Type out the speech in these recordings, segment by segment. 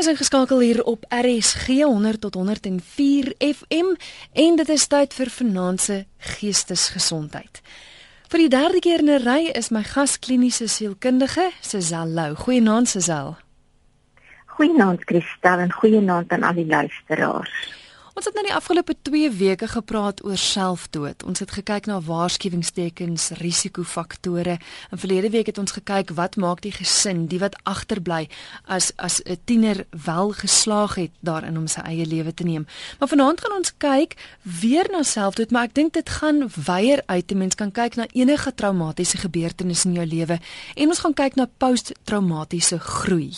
Is ingeskakel hier op RSG 100 tot 104 FM en dit is tyd vir finansie geestesgesondheid. Vir die derde keer in 'n ry is my gas kliniese sielkundige, Suzelle Lou. Goeienaand Suzelle. Goeienaand Christel en goeienaand aan al die luisteraars. Ons het nou die afgelope 2 weke gepraat oor selfdood. Ons het gekyk na waarskuwingstekens, risikofaktore. En verlede week het ons gekyk wat maak die gesin, die wat agterbly as as 'n tiener wel geslaag het daarin om sy eie lewe te neem. Maar vanaand gaan ons kyk weer na selfdood, maar ek dink dit gaan weier uit. Mens kan kyk na enige traumatiese gebeurtenis in jou lewe en ons gaan kyk na posttraumatiese groei.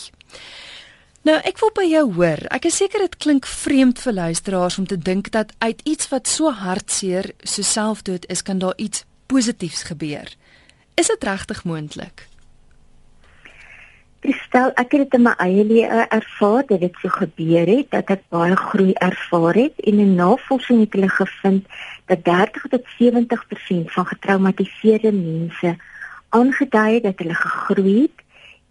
Nou, ek wil by jou hoor. Ek is seker dit klink vreemd vir luisteraars om te dink dat uit iets wat so hartseer so selfdood is, kan daar iets positiefs gebeur. Is dit regtig moontlik? Stel ek het dit in my eie lewe ervaar dat dit so gebeur het dat ek baie groei ervaar het en in navorsing het hulle gevind dat 30 tot 70% van getraumatiseerde mense aangedui het dat hulle gegroei het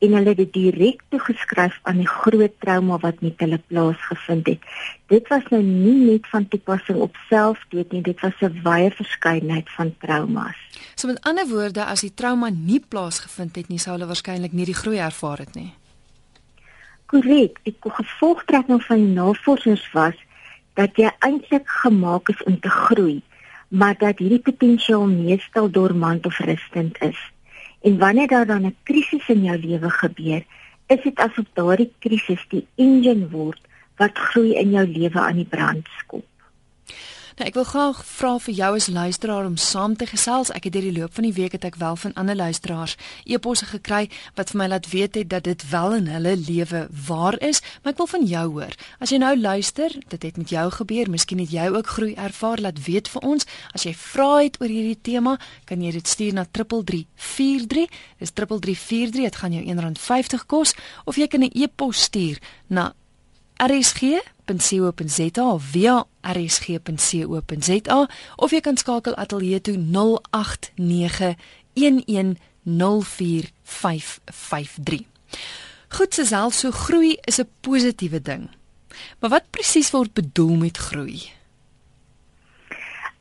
en hulle het dit direk toegeskryf aan die groot trauma wat met hulle plaasgevind het. Dit was nou nie net van toepassing op selfdood nie, dit was 'n wye verskeidenheid van traumas. So met ander woorde, as die trauma nie plaasgevind het nie, sou hulle waarskynlik nie die groei ervaar het nie. Korrek, die gevolgtrekking van die navorsers was dat jy eintlik gemaak is om te groei, maar dat hierdie potensiaal meestal dormant of rustend is. En wanneer daar dan 'n krisis in jou lewe gebeur, is dit asof daardie krisis die engine word wat groei in jou lewe aan die brand skop. Nou ek wil graag vra vir jou as luisteraar om saam te gesels. Ek het deur die loop van die week het ek wel van ander luisteraars e-posse gekry wat vir my laat weet het dat dit wel in hulle lewe waar is, maar ek wil van jou hoor. As jy nou luister, dit het met jou gebeur, miskien het jy ook groei ervaar, laat weet vir ons. As jy vra het oor hierdie tema, kan jy dit stuur na 3343. Dis 3343, dit gaan jou R1.50 kos of jy kan 'n e-pos stuur na rsg.co.za of via rsg.co.za of jy kan skakel ateljee toe 0891104553. Goed, selfs so groei is 'n positiewe ding. Maar wat presies word bedoel met groei?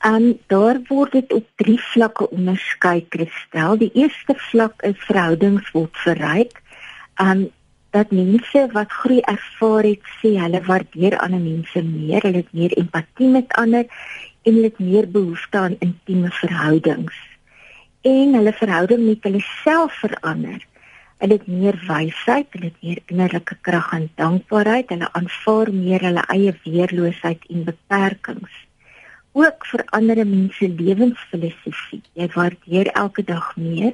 En daar word dit op drie vlakke onderskei, Christel. Die eerste vlak is verhoudings word verryk. Um dat mense wat groei ervaar het, sê hulle waardeer ander mense meer, hulle het meer empatie met ander en hulle het meer behoefte aan intieme verhoudings. En hulle verhouding met hulle self verander. Hulle het meer wysheid, hulle het meer innerlike krag en dankbaarheid, hulle aanvaar meer hulle eie weerloosheid en beperkings. Ook verander mense lewensfilosofie. Jy waardeer elke dag meer.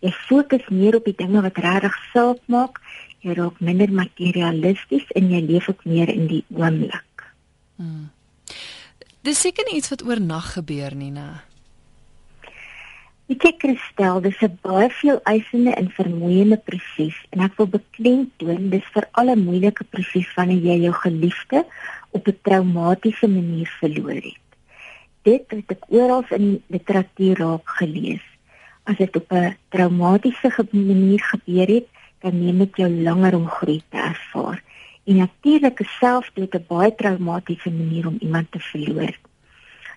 Jy fokus meer op die dinge wat regtig saak maak jy raak minder materialisties en jy leef ook meer in die oomblik. Hmm. Dis seker iets wat oornag gebeur nie, né? Ek kristel, dis 'n baie veel eisende en vermoeiende proses en ek wil beklemtoon dis vir alle moeilike proses wanneer jy jou geliefde op 'n traumatiese manier verloor het. Dit het ek oral in literatuur raak gelees. As dit op 'n traumatiese manier gebeur het, dan neem dit jou langer om groei te ervaar. En natuurlik is selfdood 'n baie traumatiese manier om iemand te verloor.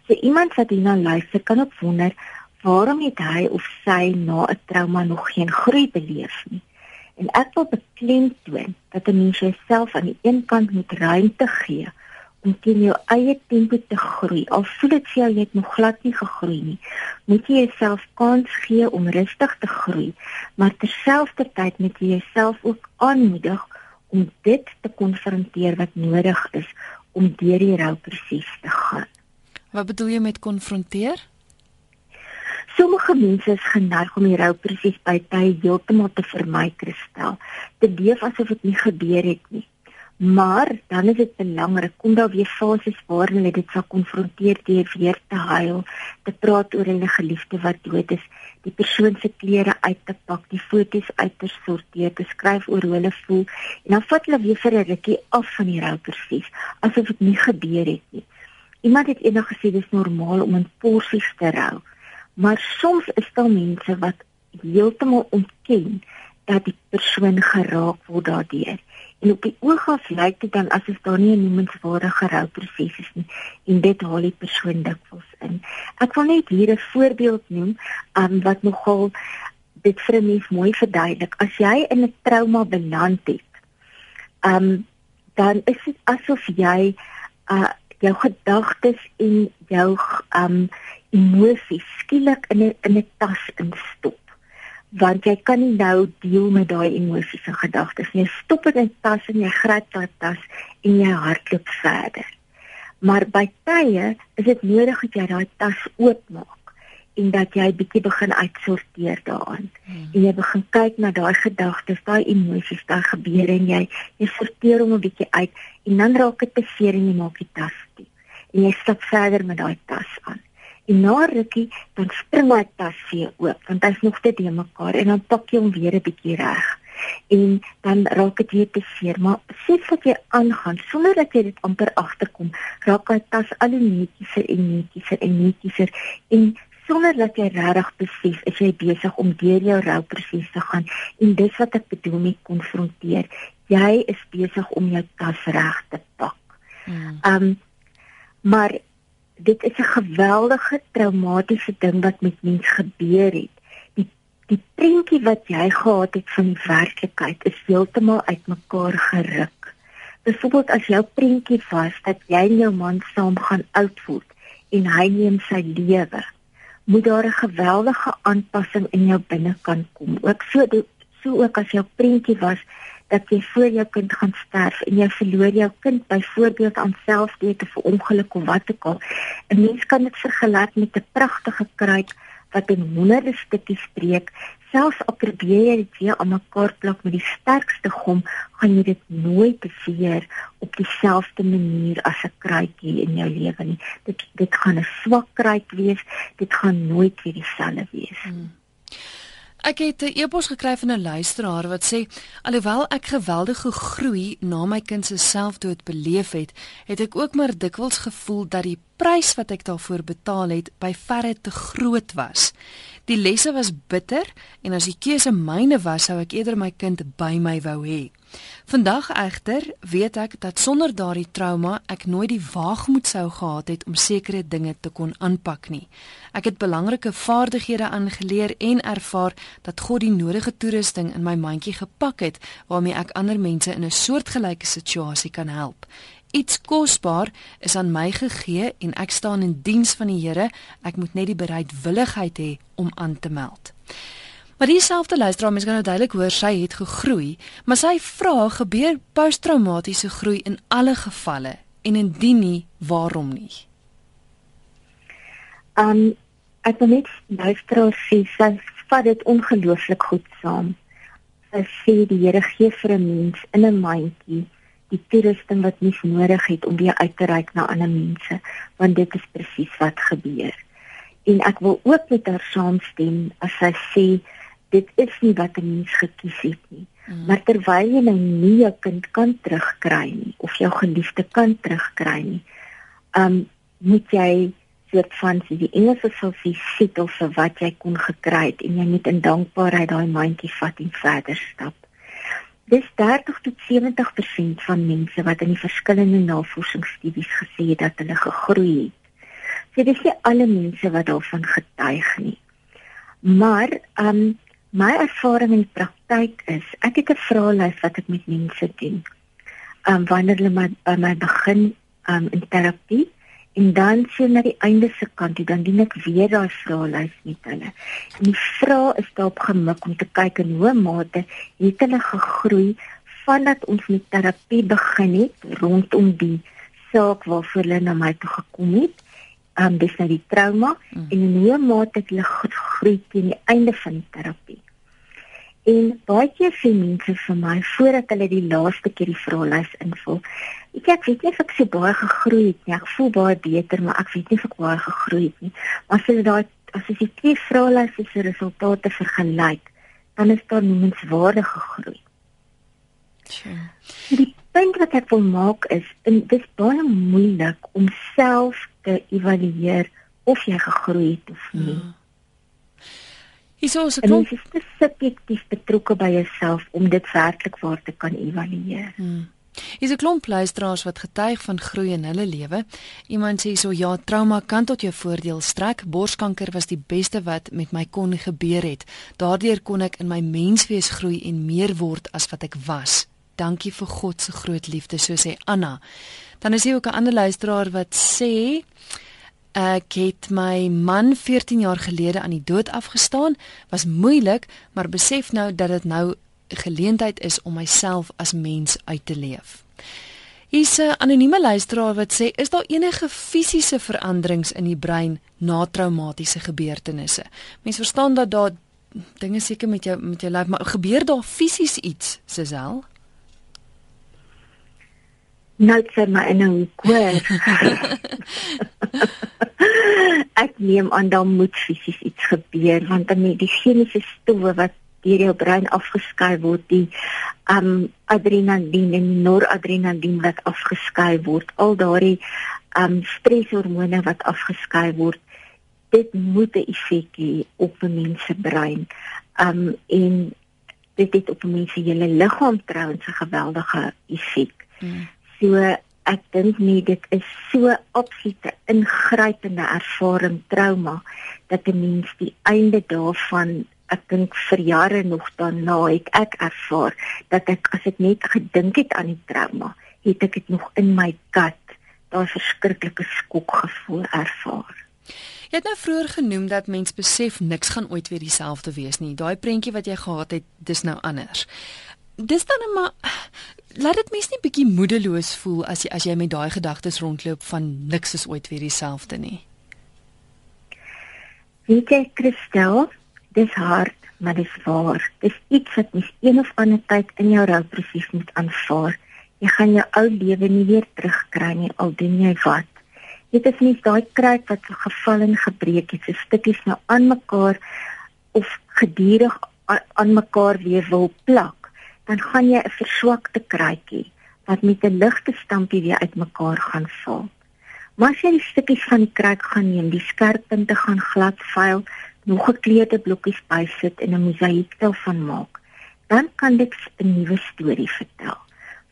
So iemand wat hierna luister, kan ook wonder waarom het hy of sy na 'n trauma nog geen groei beleef nie. En ek wil beklemtoon dat 'n mens jouself aan die een kant moet ruimte gee om teen jou eie tempo te groei. Al voel dit vir jou jy het nog glad nie gegroei nie, moet jy jouself kans gee om rustig te groei, maar terselfdertyd moet jy jouself ook aanmoedig om dit te konfronteer wat nodig is om deur die rouproses te gaan. Wat bedoel jy met konfronteer? Sommige mense is geneig om die rouproses by tye heeltemal te vermy, Kristel, te leef asof dit nie gebeur het nie. Maar dan is dit belangrik kom daar weer fases waar hulle dit sal konfronteer deur weer te huil, te praat oor hulle geliefde wat dood is, die persoon se klere uit te pak, die foto's uit te sorteer, te skryf oor hoe hulle voel en dan vat hulle weer vir 'n rukkie af van die rouproses asof dit nie gebeur het nie. Iemand het eendag gesê dis normaal om in porsies te rou, maar soms is daar mense wat heeltemal ontken dat die persoon geraak word daardeur En op die oog af lyk dit dan asof daar nie 'n noemenswaardige rouproses is nie en dit haal die persoon dikwels in. Ek wil net hier 'n voorbeeld noem um, wat nogal dit vir 'n mens mooi verduidelik. As jy in 'n trauma beland het, um, dan is dit asof jy uh, jou gedagtes en jou um, emosies skielik in 'n in 'n tas instop want jy kan nie nou deel met daai emosies en gedagtes nie. Stop dit in tas en jy gryp daai tas en jy hardloop verder. Maar by tye is dit nodig dat jy daai tas oopmaak en dat jy bietjie begin uitsorteer daarin. Hmm. En jy begin kyk na daai gedagtes, daai emosies, daai gebeure en jy jy sorteer hom 'n bietjie uit en dan raak dit te seer en jy maak die tas toe. En jy stap verder met daai tas aan. En na rukkie dan spring hy tas weer oop want hy's nog te de mekaar en dan pak jy hom weer 'n bietjie reg. En dan raak dit weer te seer, maar sien wat jy aangaan sonder dat jy dit amper agterkom, raak hy tas al hoe netjieser en netjieser en netjieser en sonder dat jy regtig besef is jy besig om deur jou rouproses te gaan en dis wat ek bedoel met konfronteer. Jy is besig om jou tas reg te pak. Hmm. Um maar dit is 'n geweldige traumatiese ding wat met mens gebeur het. Die die prentjie wat jy gehad het van die werklikheid is heeltemal uitmekaar geruk. Byvoorbeeld as jou prentjie was dat jy en jou man saam gaan oud word en hy neem sy lewe, moet daar 'n geweldige aanpassing in jou binnekant kom. Ook so so ook as jou prentjie was dat jy voor jou kind gaan sterf en jy verloor jou kind byvoorbeeld aan selfdood of ongeluk of wat ook al. 'n Mens kan dit vergelyk met 'n pragtige kruik wat in honderde stukkies breek. Selfs al probeer jy dit weer aan mekaar plak met die sterkste gom, gaan jy dit nooit beseer op dieselfde manier as 'n kruitjie in jou lewe nie. Dit dit gaan 'n swak kruik wees. Dit gaan nooit weer dieselfde wees. Hmm. Ek het 'n e-pos gekry van 'n luisteraar wat sê alhoewel ek geweldige groei na my kind se selfdood beleef het, het ek ook maar dikwels gevoel dat die prys wat ek daarvoor betaal het by verre te groot was. Die lesse was bitter en as die keuse myne was, sou ek eerder my kind by my wou hê. Vandag egter weet ek dat sonder daardie trauma ek nooit die waagmoed sou gehad het om sekere dinge te kon aanpak nie. Ek het belangrike vaardighede aangeleer en ervaar dat God die nodige toerusting in my mandjie gepak het waarmee ek ander mense in 'n soortgelyke situasie kan help. Iets kosbaar is aan my gegee en ek staan in diens van die Here. Ek moet net die bereidwilligheid hê om aan te meld. Maar dieselfde luisteraar, mens kan nou duidelik hoor sy het gegroei, maar sy vra gebeur posttraumatiese groei in alle gevalle en indien nie, waarom nie? Um ek wil net luisteraar sê sy vat dit ongelooflik goed saam. Sy sê die Here gee vir 'n mens in 'n mandjie die toerusting wat mens nodig het om weer uit te reik na ander mense, want dit is presies wat gebeur. En ek wil ook met haar saamstem as sy sê dit is nie wat 'n mens gekies het nie. Mm. Maar terwyl jy nou nie jou kind kan terugkry nie of jou geliefde kan terugkry nie, um moet jy soort van so die Engelse sal sê settle vir wat jy kon gekry het en jy moet in dankbaarheid daai mandjie vat en verder stap. Dis 30 tot 70% van mense wat in die verskillende navorsingsstudies gesê het dat hulle gegroei het. So dis nie alle mense wat daarvan getuig nie. Maar um My ervaring in praktyk is, ek het 'n vraelys wat ek met mense doen. Um wanneer hulle my by my begin um in terapie en dan sien na die einde se kant, dan doen ek weer daai vraelys met hulle. En die vraag is daarop gemik om te kyk in hoe mate het hulle gegroei vandat ons met terapie begin het rondom die saak waarvoor hulle na my toe gekom het um, dis nou die trauma mm. en in hoe mate het hulle gegroei teen die einde van die terapie. En baie keer sê mense vir my voordat hulle die laaste keer die vraelys invul, ek ek weet nie of ek so baie gegroei het nie. Ek voel baie beter, maar ek weet nie of ek baie gegroei het nie. Maar as hulle daai as jy twee vraelyse se resultate vergelyk, dan is daar noemenswaardige groei. Sure. Die punt wat ek wil maak is, dit is baie moeilik om self te evalueer of jy gegroei het of nie. Hmm. Hierso is 'n klomp subjektief betrokke by jouself om dit werklik waar te kan evalueer. Hmm. Is 'n klomp luisteraars wat getuig van groei in hulle lewe. Iemand sê so ja, trauma kan tot jou voordeel strek. Borskanker was die beste wat met my kon gebeur het. Daardeur kon ek in my menswees groei en meer word as wat ek was. Dankie vir God se groot liefde, so sê Anna. Dan is hier ook 'n ander luisteraar wat sê Ek het my man 14 jaar gelede aan die dood afgestaan. Was moeilik, maar besef nou dat dit nou 'n geleentheid is om myself as mens uit te leef. Hier's 'n anonieme luisteraar wat sê, "Is daar enige fisiese veranderings in die brein na traumatiese gebeurtenisse?" Mens verstaan dat daar dinge seker met jou met jou lyf, maar gebeur daar fisies iets, Sesel? Nou sê my in 'n hoor. ek neem aan dan moet fisies iets gebeur want dan die chemiese stowwe wat deur jou brein afgeskei word die um adrenalien en noradrenalien wat afgeskei word al daardie um streshormone wat afgeskei word dit moet 'n effek hê op 'n mens se brein um en dit het op 'n mens se hele liggaam trouens 'n geweldige effek hmm. So ek dink nie dit is so absolute ingrypende ervaring trauma dat 'n mens die einde daarvan ek dink vir jare nog daarna het ek ervaar dat ek as ek net gedink het aan die trauma, het ek dit nog in my kat daai verskriklike skokgevoel ervaar. Jy het nou vroeër genoem dat mens besef niks gaan ooit weer dieselfde wees nie. Daai prentjie wat jy gehad het, dis nou anders. Dis dan maar laat dit mens nie bietjie moedeloos voel as jy as jy met daai gedagtes rondloop van niks is ooit weer dieselfde nie. Weet jy, Christel, dis hard, maar dis waar. Dis iets wat mens een of ander tyd in jou rouproses moet aanvaar. Jy gaan jou ou lewe nie weer terugkry nie al doen jy wat. Dit is nie daai kruik wat geval en gebreek het, se stukkies nou aan mekaar of gedurig aan mekaar weer wil plak, dan gaan jy 'n verswakte kruikie wat met 'n ligte stampie weer uitmekaar gaan val. Maar as jy die stukkies van die kruik gaan neem, die skerp punte gaan glad vuil, nog gekleurde blokkies bysit en 'n mosaïekstel van maak, dan kan dit 'n nuwe storie vertel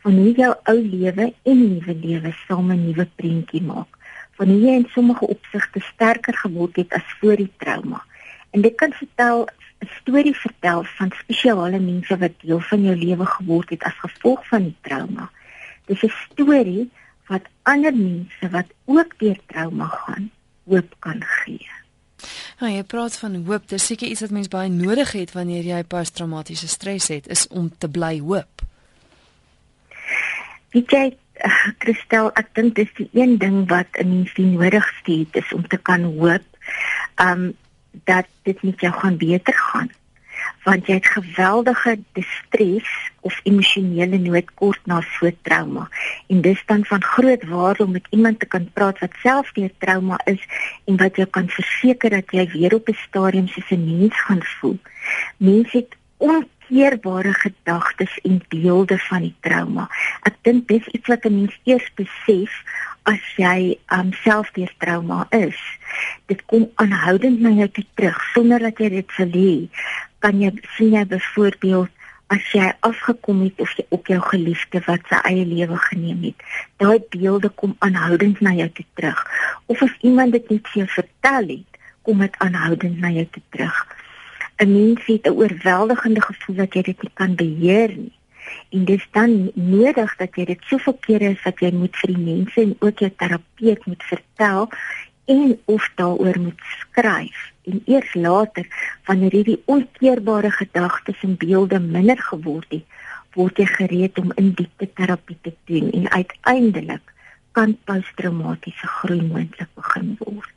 van hoe jou ou lewe en nuwe lewe saam 'n nuwe prentjie maak. Van hoe jy in sommige opsigte sterker geword het as voor die trauma. En dit kan vertel 'n storie vertel van spesiale mense wat deel van jou lewe geword het as gevolg van die trauma. Dis 'n storie wat ander mense wat ook deur trauma gaan, hoop kan gee. Nou, jy praat van hoop. Dis seker iets wat mens baie nodig het wanneer jy posttraumatiese stres het, is om te bly hoop. Weet jy, eh, Christel, ek dink dis die een ding wat 'n mens die nodigste het is om te kan hoop, um dat dit met jou gaan beter gaan want jy het geweldige distres of emosionele nood kort na so 'n trauma en dis dan van groot waarde om met iemand te kan praat wat self deur trauma is en wat jou kan verseker dat jy weer op 'n stadium soos 'n mens gaan voel. Mense het onkeerbare gedagtes en beelde van die trauma. Ek dink dis iets wat 'n mens eers besef as jy um, self deur trauma is. Dit kom aanhoudend na jou terug sonder dat jy dit verlee kan jy sien jy byvoorbeeld as jy afgekom het of jy op jou geliefde wat sy eie lewe geneem het daai beelde kom aanhoudend na jou toe terug of as iemand dit net vir jou vertel het kom dit aanhoudend na jou toe terug 'n mens het 'n oorweldigende gevoel dat jy dit nie kan beheer nie en dit is dan nodig dat jy dit soveel kere as wat jy moet vir die mense en ook jou terapeut moet vertel en of daaroor moet skryf en eers later wanneer hierdie onkeerbare gedagtes en beelde minder geword het, word jy gereed om in diepte terapie te doen en uiteindelik kan posttraumatiese groei moontlik begin word.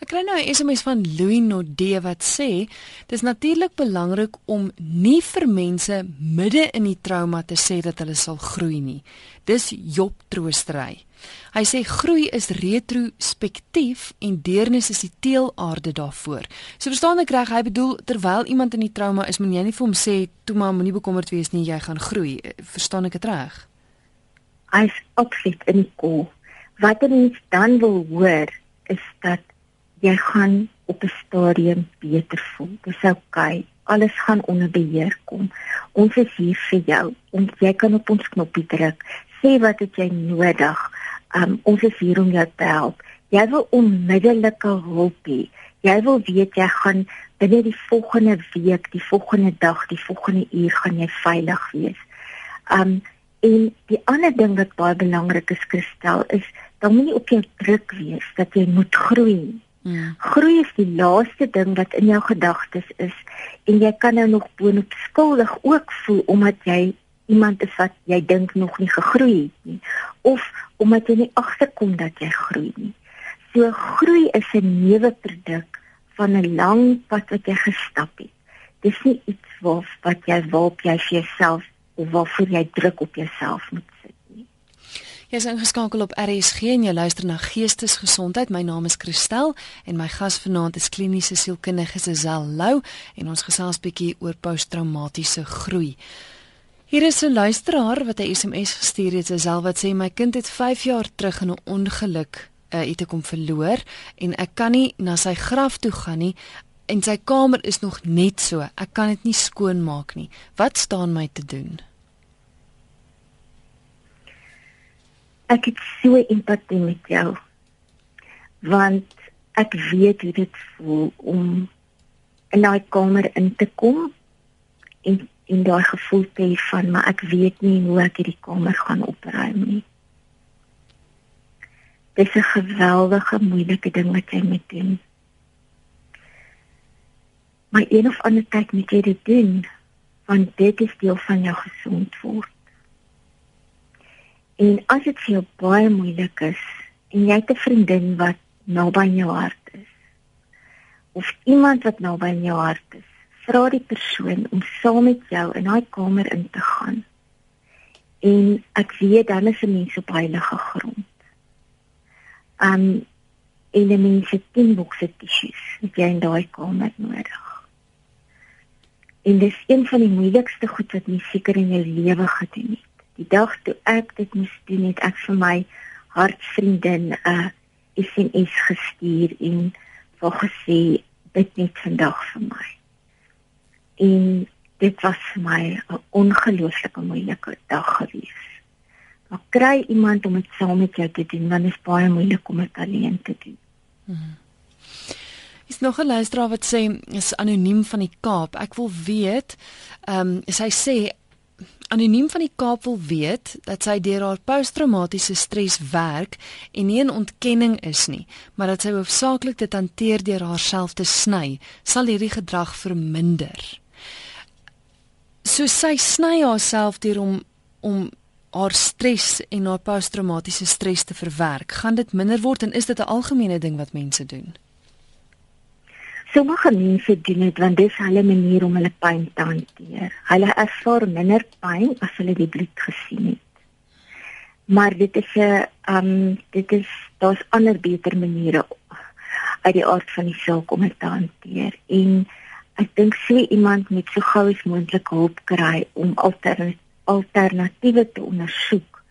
Ek kry nou 'n SMS van Louis Nodee wat sê dis natuurlik belangrik om nie vir mense midde in die trauma te sê dat hulle sal groei nie. Dis Job troostery. Hy sê groei is retrospektief en deernis is die teelaarde daarvoor. So verstaan ek reg, hy bedoel terwyl iemand in die trauma is, moet jy nie vir hom sê toe maar moenie bekommerd wees nie, jy gaan groei. Verstaan ek dit reg? Hy's opsit in ko. Wat hy dan wil hoor is dat jy gaan op 'n stadium beter voel. Dis oukei. Alles gaan onder beheer kom. Ons is hier vir jou. Ons jy kan op ons knoppie druk. Sê wat het jy nodig? Um ons is hier om jou te help. Jy wil onmiddellike hulp hê. Jy wil weet jy gaan binne die volgende week, die volgende dag, die volgende uur gaan jy veilig wees. Um en die ander ding wat baie belangrik is, Kristel, is dan moet jy op jou druk wees dat jy moet groei. Mm. Groei is die laaste ding wat in jou gedagtes is en jy kan nou nog boonop skuldig ook voel omdat jy iemand is wat jy dink nog nie gegroei het nie of omdat jy nie agterkom dat jy groei nie. So groei is 'n nuwe produk van 'n lang pad wat jy gestap het. Dis nie iets wat wat jy waarop jy vir jouself of waarvoor jy druk op jouself moet sit nie. Jy is ingeskakel op RSG en jy luister na Geestesgesondheid. My naam is Christel en my gas vanaand is kliniese sielkundige Sesel Lou en ons gesels bietjie oor posttraumatiese groei. Hier is 'n luisteraar wat 'n SMS gestuur het, Sesel wat sê my kind het 5 jaar terug in 'n ongeluk uh, iets kom verloor en ek kan nie na sy graf toe gaan nie en sy kamer is nog net so. Ek kan dit nie skoon maak nie. Wat staan my te doen? Ek het so empatie met jou. Want ek weet hoe dit voel om in daai kamer in te kom en in daai gevoel te hê van maar ek weet nie hoe ek hierdie kamer gaan opruim nie. Dis 'n geweldige moeilike ding wat jy moet doen. Maar een of ander tyd moet jy dit doen want dit is deel van jou gesond word. En as dit vir jou baie moeilik is en jy het 'n vriendin wat naby aan jou hart is of iemand wat naby aan jou hart is, vra die persoon om saam met jou in daai kamer in te gaan. En ek weet dan is 'n mens op heilige grond um elemente tinboekse tissues wat jy in daai kamer nodig. En dis een van die moeilikste goed wat mens seker in jou lewe gedoen het. Die dag toe ek dit moes doen, het ek vir my hartsvriendin 'n uh, SMS gestuur en vir gesê dit net vandag vir my. En dit was vir my 'n ongelooflike moeilike dag gewees. Maar kry iemand om dit saam met jou te doen, want dit is baie moeilik om dit alleen te doen. Hmm. Is nog 'n luisteraar wat sê is anoniem van die Kaap. Ek wil weet, ehm um, sy sê anoniem van die Kaap wil weet dat sy deur haar posttraumatiese stres werk en nie 'n ontkenning is nie, maar dat sy hoofsaaklik dit hanteer deur haarself te sny, sal hierdie gedrag verminder. So sy sny haarself deur om om haar stres en haar posttraumatiese stres te verwerk, gaan dit minder word en is dit 'n algemene ding wat mense doen? Sommige mense doen dit want dit is hulle manier om hulle pyn te hanteer. Hulle ervaar minder pyn as hulle die bloed gesien het. Maar dit is 'n um dit is daar's ander beter maniere uit die aard van die saak om dit te hanteer en ek dink sê iemand moet so gou as moontlik hulp kry om alternatiewe alternatiewe te ondersoek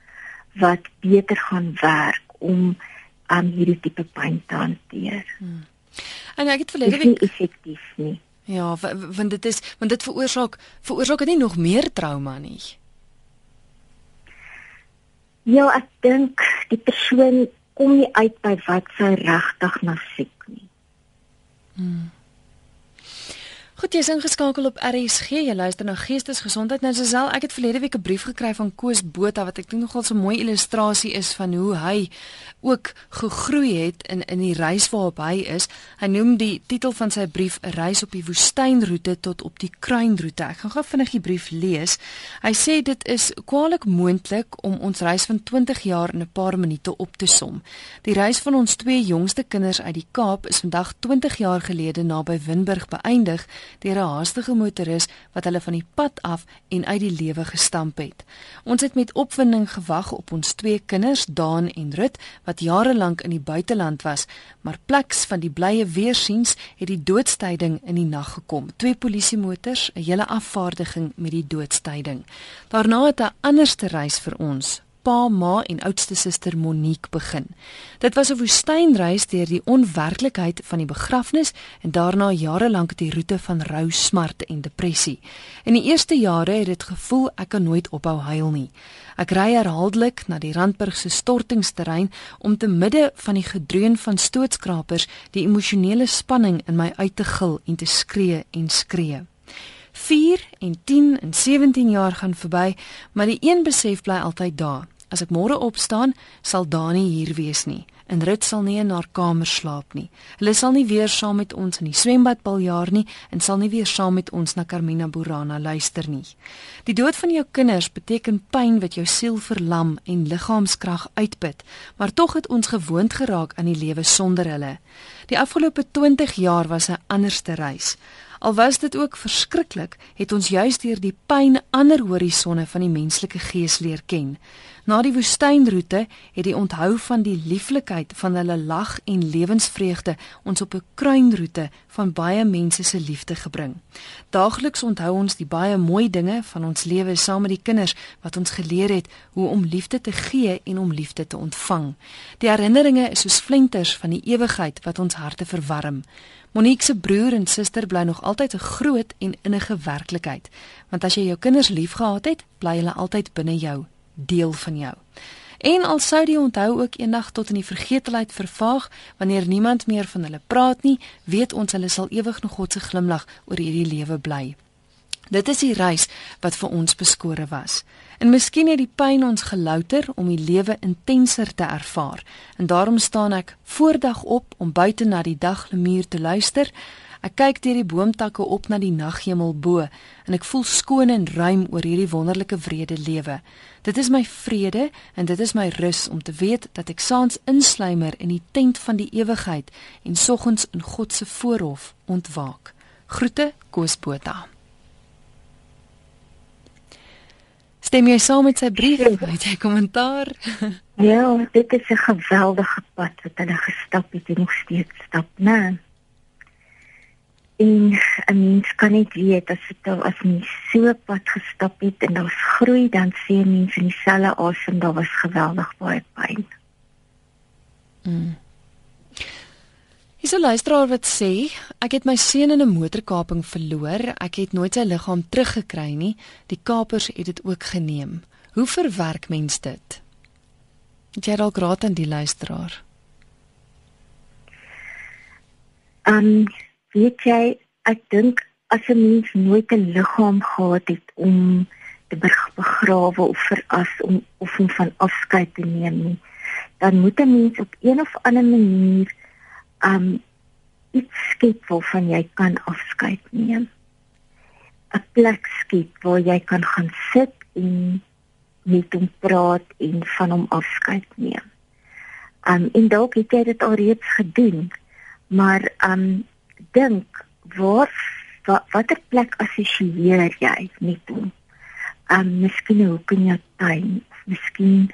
wat beter gaan werk om aan um, hierdie tipe pyn te hanteer. Hmm. En ek het verlede week effektief nie. Ja, want dit is want dit veroorsaak veroorsaak dit nie nog meer trauma nie. Ja, ek dink die persoon kom nie uit by wat sy regtig na soek nie. Hmm. Goed, jy is ingeskakel op RSG. Jy luister na Geestesgesondheid. Nou Sesel, ek het verlede week 'n brief gekry van Koos Botha wat ek dink nogal so 'n mooi illustrasie is van hoe hy ook gegroei het in in die reis waarop hy is. Hy noem die titel van sy brief 'n reis op die woestynroete tot op die kruinroete. Ek gaan gou vinnig die brief lees. Hy sê dit is kwaliek moontlik om ons reis van 20 jaar in 'n paar minute op te som. Die reis van ons twee jongste kinders uit die Kaap is vandag 20 jaar gelede naby Winburg beëindig deur 'n haastige motoris wat hulle van die pad af en uit die lewe gestamp het. Ons het met opwinding gewag op ons twee kinders, Daan en Rut, wat jare lank in die buiteland was, maar pleks van die blye weersiens het die doodstyding in die nag gekom. Twee polisiemotors, 'n hele afvaardiging met die doodstyding. Daarna het 'n anderste reis vir ons pa, ma en oudste suster Monique begin. Dit was 'n woestynreis deur die onwerklikheid van die begrafnis en daarna jare lank die roete van rou, smart en depressie. In die eerste jare het dit gevoel ek kan nooit ophou huil nie. Ek ry herhaaldelik na die Randburg se stortingsterrein om te midde van die gedreun van stootskrapers die emosionele spanning in my uit te gil en te skree en skree. 4 en 10 en 17 jaar gaan verby, maar die een besef bly altyd daar. As ek môre opstaan, sal Dani hier wees nie. En Rut sal nie in haar kamer slaap nie. Hulle sal nie weer saam met ons in die swembad baljaar nie en sal nie weer saam met ons na Carmina Burana luister nie. Die dood van jou kinders beteken pyn wat jou siel verlam en liggaamskrag uitput, maar tog het ons gewoond geraak aan die lewe sonder hulle. Die afgelope 20 jaar was 'n anderste reis. Al was dit ook verskriklik, het ons juis deur die pyn ander horisonne van die menslike gees leer ken. Na die woestynroete het die onthou van die lieflikheid van hulle lag en lewensvreugde ons op 'n kruinroete van baie mense se liefde gebring. Daagliks onthou ons die baie mooi dinge van ons lewe saam met die kinders wat ons geleer het hoe om liefde te gee en om liefde te ontvang. Die herinneringe is soos flenters van die ewigheid wat ons harte verwarm. Monique se broer en suster bly nog altyd 'n groot en innige werklikheid, want as jy jou kinders liefgehad het, bly hulle altyd binne jou, deel van jou. En al sou die onthou ook eendag tot in die vergetelheid vervaag wanneer niemand meer van hulle praat nie, weet ons hulle sal ewig nog God se glimlag oor hierdie lewe bly. Dit is die reis wat vir ons beskore was. En miskien het die pyn ons gelouter om die lewe intenser te ervaar. En daarom staan ek voordag op om buite na die daglemuur te luister. Ek kyk deur die boomtakke op na die naghemel bo en ek voel skoon en ruim oor hierdie wonderlike vrede lewe. Dit is my vrede en dit is my rus om te weet dat ek saans insluimer in die tent van die ewigheid en soggens in God se voorhof ontwaak. Groete Koosbota. Stem jy saam met sy brief? Het jy kommentaar? Ja, dit is 'n geweldige pad wat hulle gestap het en nog steeds stap, né? En 'n mens kan net weet as dit al as mens so pad gestap het en daar's groei, dan sien mense in dieselfde asem daar was geweldig baie pyn. Mm. Hier's 'n luisteraar wat sê, ek het my seun in 'n motorkaping verloor. Ek het nooit sy liggaam teruggekry nie. Die kapers het dit ook geneem. Hoe verwerk mens dit? Het jy al graad aan die luisteraar? Ehm, um, weet jy, ek dink as 'n mens nooit 'n liggaam gehad het om te begrawe of veras om of om van afskeid te neem nie, dan moet 'n mens op een of ander manier um iets skep waarvan jy kan afskeid neem. 'n Plek skep waar jy kan gaan sit en met hom praat en van hom afskeid neem. Um en dalk het jy dit alreeds gedoen, maar um dink waar wat watter plek assosieer jy met hom? Um miskien 'n hoek in jou tuin, miskien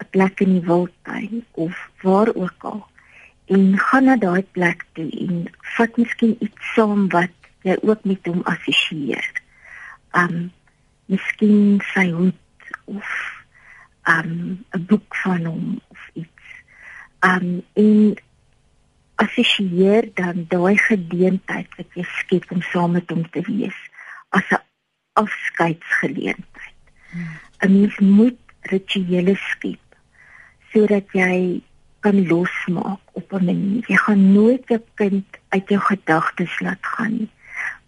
'n plek in die wildtuin of waar ook al en gaan na daai plek toe en vat miskien iets saam wat jy ook met hom assosieer. Um miskien sy hoed of um 'n boek van hom of iets. Um en assosieer dan daai geleentheid wat jy skep om saam met hom te wees as 'n afskeidsgeleentheid. Hmm. 'n Mens moet rituele skep sodat jy kan losmaak op 'n manier. Jy gaan nooit 'n kind uit jou gedagtes laat gaan nie.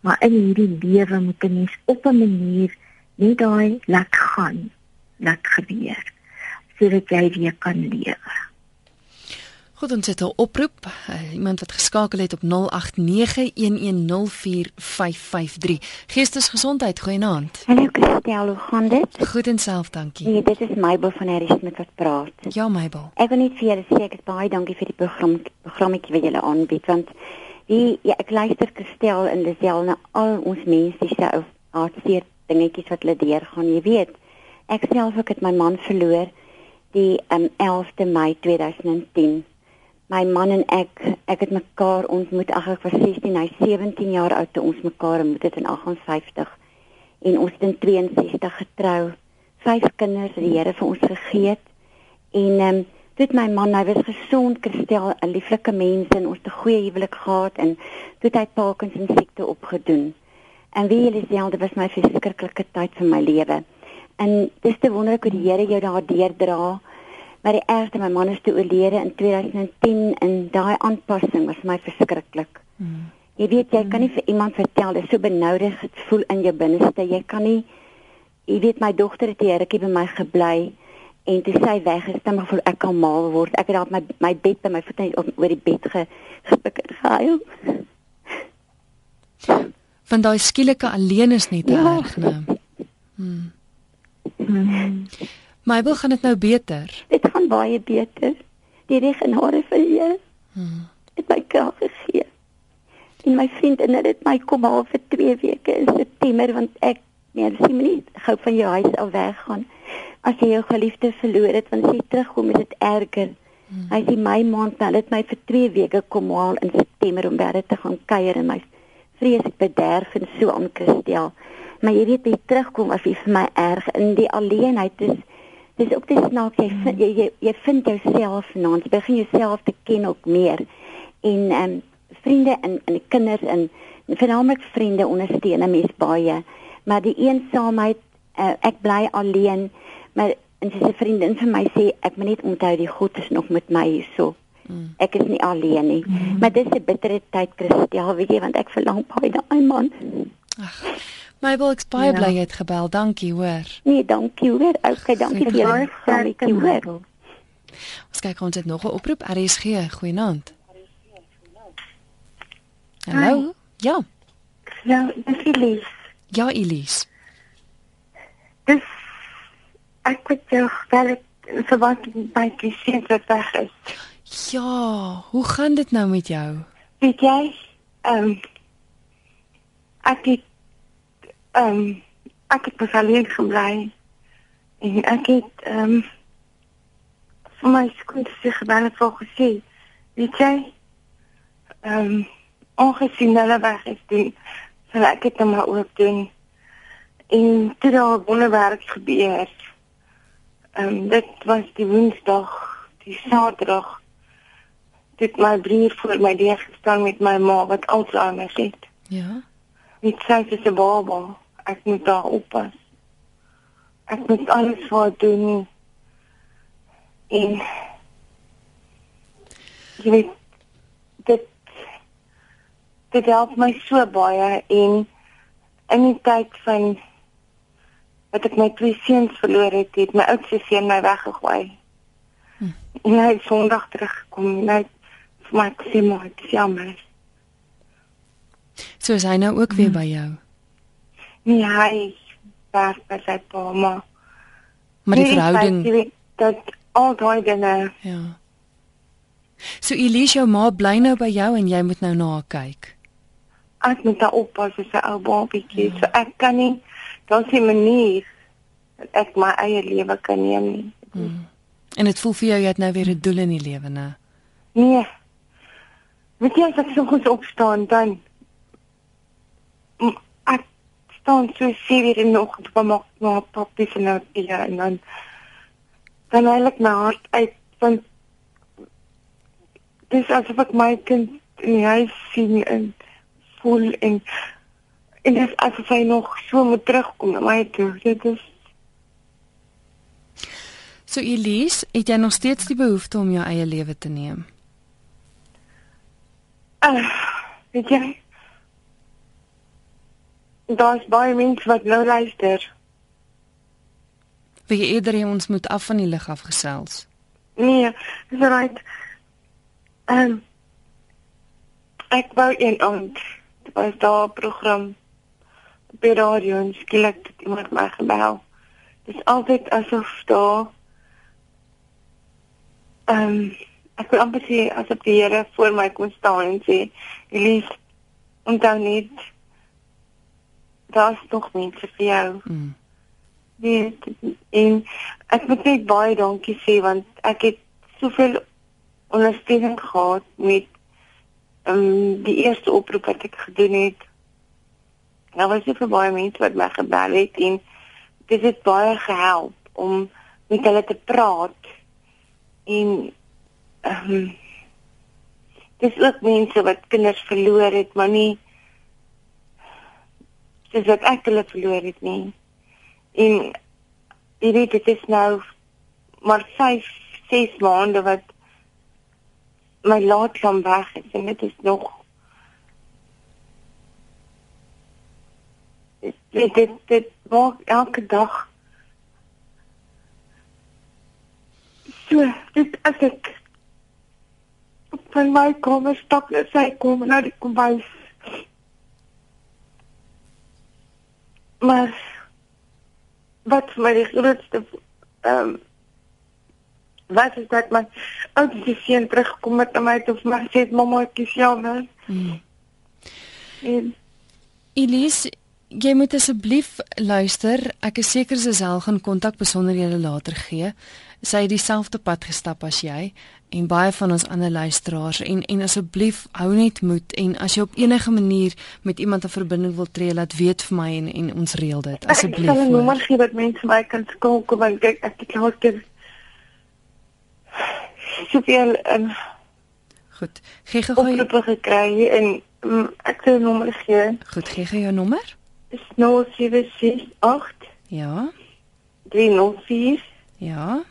Maar in hierdie lewe moet 'n mens op 'n manier net daai laat gaan, laat gebeur sodat jy weer kan lewe. Goed, ons het 'n oproep. Uh, iemand wat geskakel het op 0891104553. Geestesgesondheid, goeienaand. Hallo Christel, hoe gaan dit? Goed en self, dankie. Nee, dit is Mabel van Harris met wat praat. Ja, Mabel. Ek wil net vir julle sê ek is baie dankie vir die program programmetjie wat julle aanbied want die ja, ek luister Christel en Lisel na al ons mense se ou hartseer dingetjies wat hulle deurgaan, jy weet. Ek self ek het my man verloor die um, 11de Mei 2010 my man en ek ek het mekaar ontmoet ag ek was 16 hy 17 jaar oud toe ons mekaar ontmoet het in 58 en ons het in 62 getrou vyf kinders wat die Here vir ons gegee het En ehm um, dit my man, hy was gesond, Christel, 'n lieflike mens en ons het 'n goeie huwelik gehad en toe het hy Parkinson siekte opgedoen. En wie julle sê, dit was my verskriklike tyd van my lewe. En dis te wonderlik hoe die Here jou daar deurdra. Maar die ergste my man is toe oorlede in 2010 en daai aanpassing was my verskriklik. Hmm. Jy weet jy kan nie vir iemand vertel dis so benoudend voel in jou binneste. Jy kan nie jy weet my dogter het hier rukkie by my gebly en toe sy weg is, dan voel ek al mal word. Ek het daar my my bed by my voete oor die bed ge gepik en gehuil. Van daai skielike alleen is net ja. erg, né? Hmm. Hmm. Mabel gaan dit nou beter. Dit gaan baie beter. Die regenare vir jou. Hmm. Dit my krag gegee. En my vriend en dit my kom al vir 2 weke in September want ek nee, sien my nie gou van jou huis af weggaan. As jy jou geliefde verloor het, want as jy terugkom is dit erger. Hmm. Hy sê my maand nou dit my vir 2 weke kom haal in September om weer te gaan kuier en my vrees ek bederf en so aan Christel. Maar jy weet jy terugkom as jy vir my erg in die alleenheid is dis ook dis snaaks jy vind, jy, jy jy vind jouself nou jy begin jouself te ken ook meer. En ehm um, vriende en en kinders en veralnik vriende ondersteun 'n mens baie. Maar die eensaamheid uh, ek bly alleen maar en sy se vriendin vir my sê ek moet net onthou die God is nog met my hierso. Mm. ek is nie alleen nie. Mm. maar dis 'n bittere tyd Christel weet jy want ek verlang baie na 'n man ag Mabel, ek baie ja. bly jy het gebel. Dankie, hoor. Nee, dankie hoor. Okay, dankie vir julle saamletjie hoor. Ons kyk ons het nog 'n oproep. RSG, goeienaand. Hallo? Ja. Ja, dis Elise. Ja, Elise. Dis ek het jou gebel vir wat my kind wat weg is. Ja, hoe gaan dit nou met jou? Weet jy? Ehm um, ek het ehm um, ek het besalien gebly. En ek het ehm um, vir my skoon te sê gebel het vir gesê weet jy ehm um, ongesien hulle weg is doen sal ek dit maar ook doen. En toe daar wonderwerk gebeur ehm um, dit was die woensdag die saterdag dit my broer voor my deur gestaan met my ma wat Alzheimer het. Ja Dit sê sy se baba ek moet daar oppas. Ek moet alles wat doen. En jy weet dit dit help my so baie en in die tyd van wat ek my twee seuns verloor het, het my oudste seun my weggegooi. Hm. En hy het Sondag teruggekom en hy vir my sê maar dit is jammer. So is hy nou ook weer hm. by jou. Nee, hy werk by sy pa, maar maar die verhouding dat al daai dinge. Ja. So Elise, jou ma bly nou by jou en jy moet nou na haar kyk. Ek moet daar oppas vir sy ou babietjie. Ja. So ek kan nie dan sien manier ek my eie lewe kan neem nie. Hmm. En dit voel vir jou jy het nou weer 'n doel in die lewe, né? Nee. Weet jy as ek so goed opstaan dan staan so seer in nog van maak maar papie se nou ja en dan dan eintlik my hart uit van dis asof ek my kind in die huis sien en voel en en dis asof hy nog so moet terugkom na my toe dit is So Elise, het jy nog steeds die behoefte om jou eie lewe te neem? Ah, uh, weet jy Daar's baie mense wat nou luister. Wie eerder ons moet af van die lig afgesels. Nee, dis right. Ehm um, ek wou een aand was daar 'n program op die radio en skielik het iemand my gebel. Dis altyd asof daar ehm um, ek wil amper sê asof die Here voor my kom staan en sê, "Elise, onthou net daar's nog mense vir jou. Mm. Nee, en ek moet net baie dankie sê want ek het soveel ondersteuning gehad met um, die eerste oproep wat ek gedoen het. Daar was soveel baie mense wat my gebel het en dit het baie gehelp om met hulle te praat en ehm um, dis ook mense wat kinders verloor het, maar nie dis wat ek hulle verloor het nie. En jy weet dit is nou maar 5, 6 maande wat my laat van weg is en dit is nog dit dit dit maak elke dag so dit as ek van my kamer stap net sy kom na die kombuis. Maar wat vir my die grootste ehm um, wat is dat my oudste seun terugkom met my toe vir my sê mamma ek is jammer. Hmm. En Elise Jy moet asseblief luister. Ek is seker Sesel gaan kontak besonderhede later gee. Sy het dieselfde pad gestap as jy en baie van ons ander luisteraars en en asseblief hou net moed en as jy op enige manier met iemand 'n verbinding wil tree laat weet vir my en en ons reël dit asseblief. Ek sal 'n nommer gee wat mense my kan skakel want kyk ek het al keer soveel en Goed. Gee gou gou gekry en um, ek sal 'n nommer gee. Goed, gee gou jou nommer. Is 0768 Ja. 304 Ja.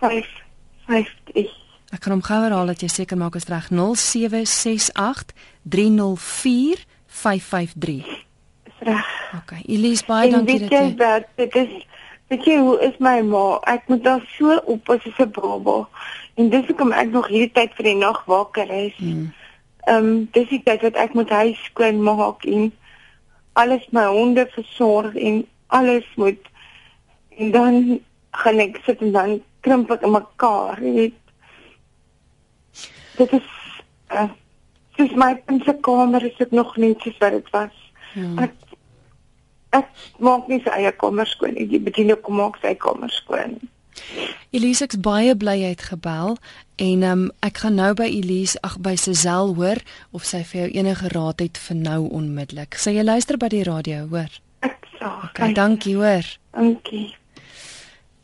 550 Ek kan hom gou herhaal dat jy seker maak is reg 0768 304 553. Is reg. OK. Elise baie en dankie dat jy dat dit is weet jy hoe is my ma? Ek moet daar so op as 'n baba. En dis hoekom ek nog hierdie tyd vir die nag wakker is. Hmm. Ehm um, dis die tyd wat ek moet huis skoon maak en alles my honde versorg en alles moet en dan gaan ek sit en dan krimp ek in mekaar, weet dit is uh, soos my kamer is dit nog net soos wat dit was. Ja. Ek ek maak nie sy eie kamer skoon nie. Die bediening kom maak sy kamer skoon. Elise ek's baie bly jy het gebel en um, ek gaan nou by Elise ag by Sesel hoor of sy vir jou enige raad het vir nou onmiddellik. Sy jy luister by die radio, hoor? Ek sal. Okay, dankie, hoor. Dankie.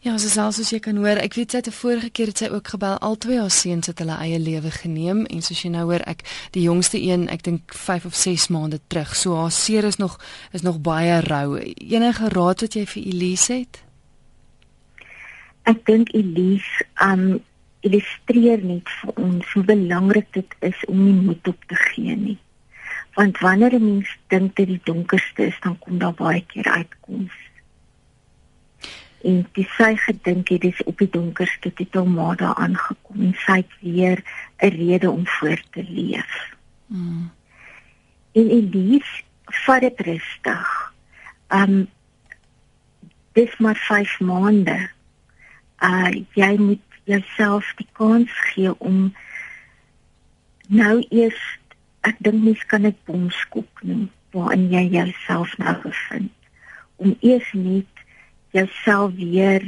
Ja, so selfs as jy kan hoor, ek weet sy het 'n vorige keer het sy ook gebel. Albei haar seuns het hulle eie lewe geneem en soos jy nou hoor, ek die jongste een, ek dink 5 of 6 maande terug. So haar seer is nog is nog baie rou. Enige raad wat jy vir Elise het? Ek dink Elise um illustreer net vir ons hoe belangrik dit is om nie moed op te gee nie. Want wanneer 'n mens dink dit die donkerste is, dan kom daar baie keer uitkoms en die sy gedink het dis op die donkerste titel maar daar aangekom en sy het weer 'n rede om voort te leef. Mm. En Elise vat dit rustig. Um dis maar 5 maande. Uh jy moet jouself die kans gee om nou eers ek dink mens kan dit bomskop noem waarin jy jouself nou bevind om eers net jouself weer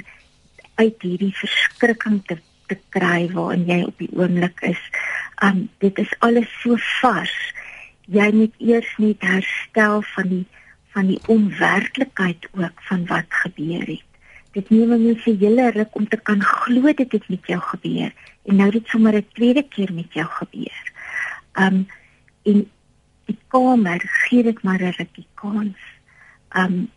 uit hierdie verskrikking te te kry waarin jy op die oomblik is. Um dit is alles so vars. Jy moet eers net herstel van die van die onwerklikheid ook van wat gebeur het. Dit neem my se hele ruk om te kan glo dit het met jou gebeur en nou dit sommer 'n tweede keer met jou gebeur. Um in die kamer gee dit maar 'n rukkie kans. Um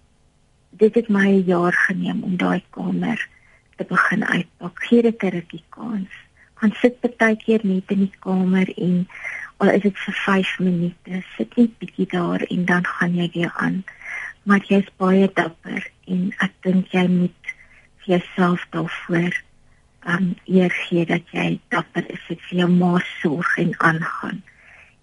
dit het my 'n jaar geneem om daai kamer te begin uitpak. Gee dit 'n rukkie kans. Gaan sit partykeer net in die kamer en al is dit vir 5 minute, sit net bietjie daar en dan gaan jy weer aan. Maar jy's baie dapper en ek dink jy moet jouself daarvoor um eer gee dat jy dapper is vir jou ma sorg en aangaan.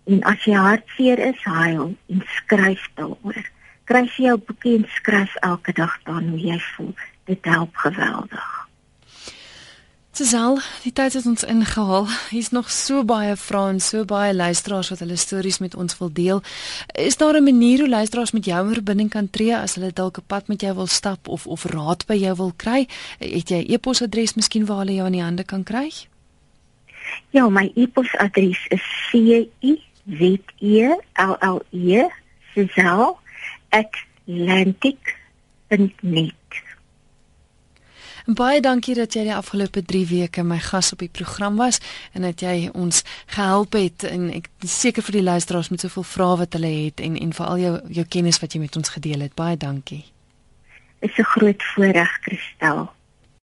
En as jy hartseer is, huil en skryf daaroor kry jy jou boekie en skryf elke dag dan hoe jy voel. Dit help geweldig. Tsel, die tyd het ons ingehaal. Hier's nog so baie vrae en so baie luisteraars wat hulle stories met ons wil deel. Is daar 'n manier hoe luisteraars met jou in verbinding kan tree as hulle dalk 'n pad met jou wil stap of of raad by jou wil kry? Het jy 'n e-posadres miskien waar hulle jou in die hande kan kry? Ja, my e-posadres is c i z e l l e @atlantic.net. En baie dankie dat jy die afgelope 3 weke my gas op die program was en dat jy ons gehelp het en ek seker vir die luisteraars met soveel vrae wat hulle het en en veral jou jou kennis wat jy met ons gedeel het. Baie dankie. Dit is 'n groot voorreg, Christel.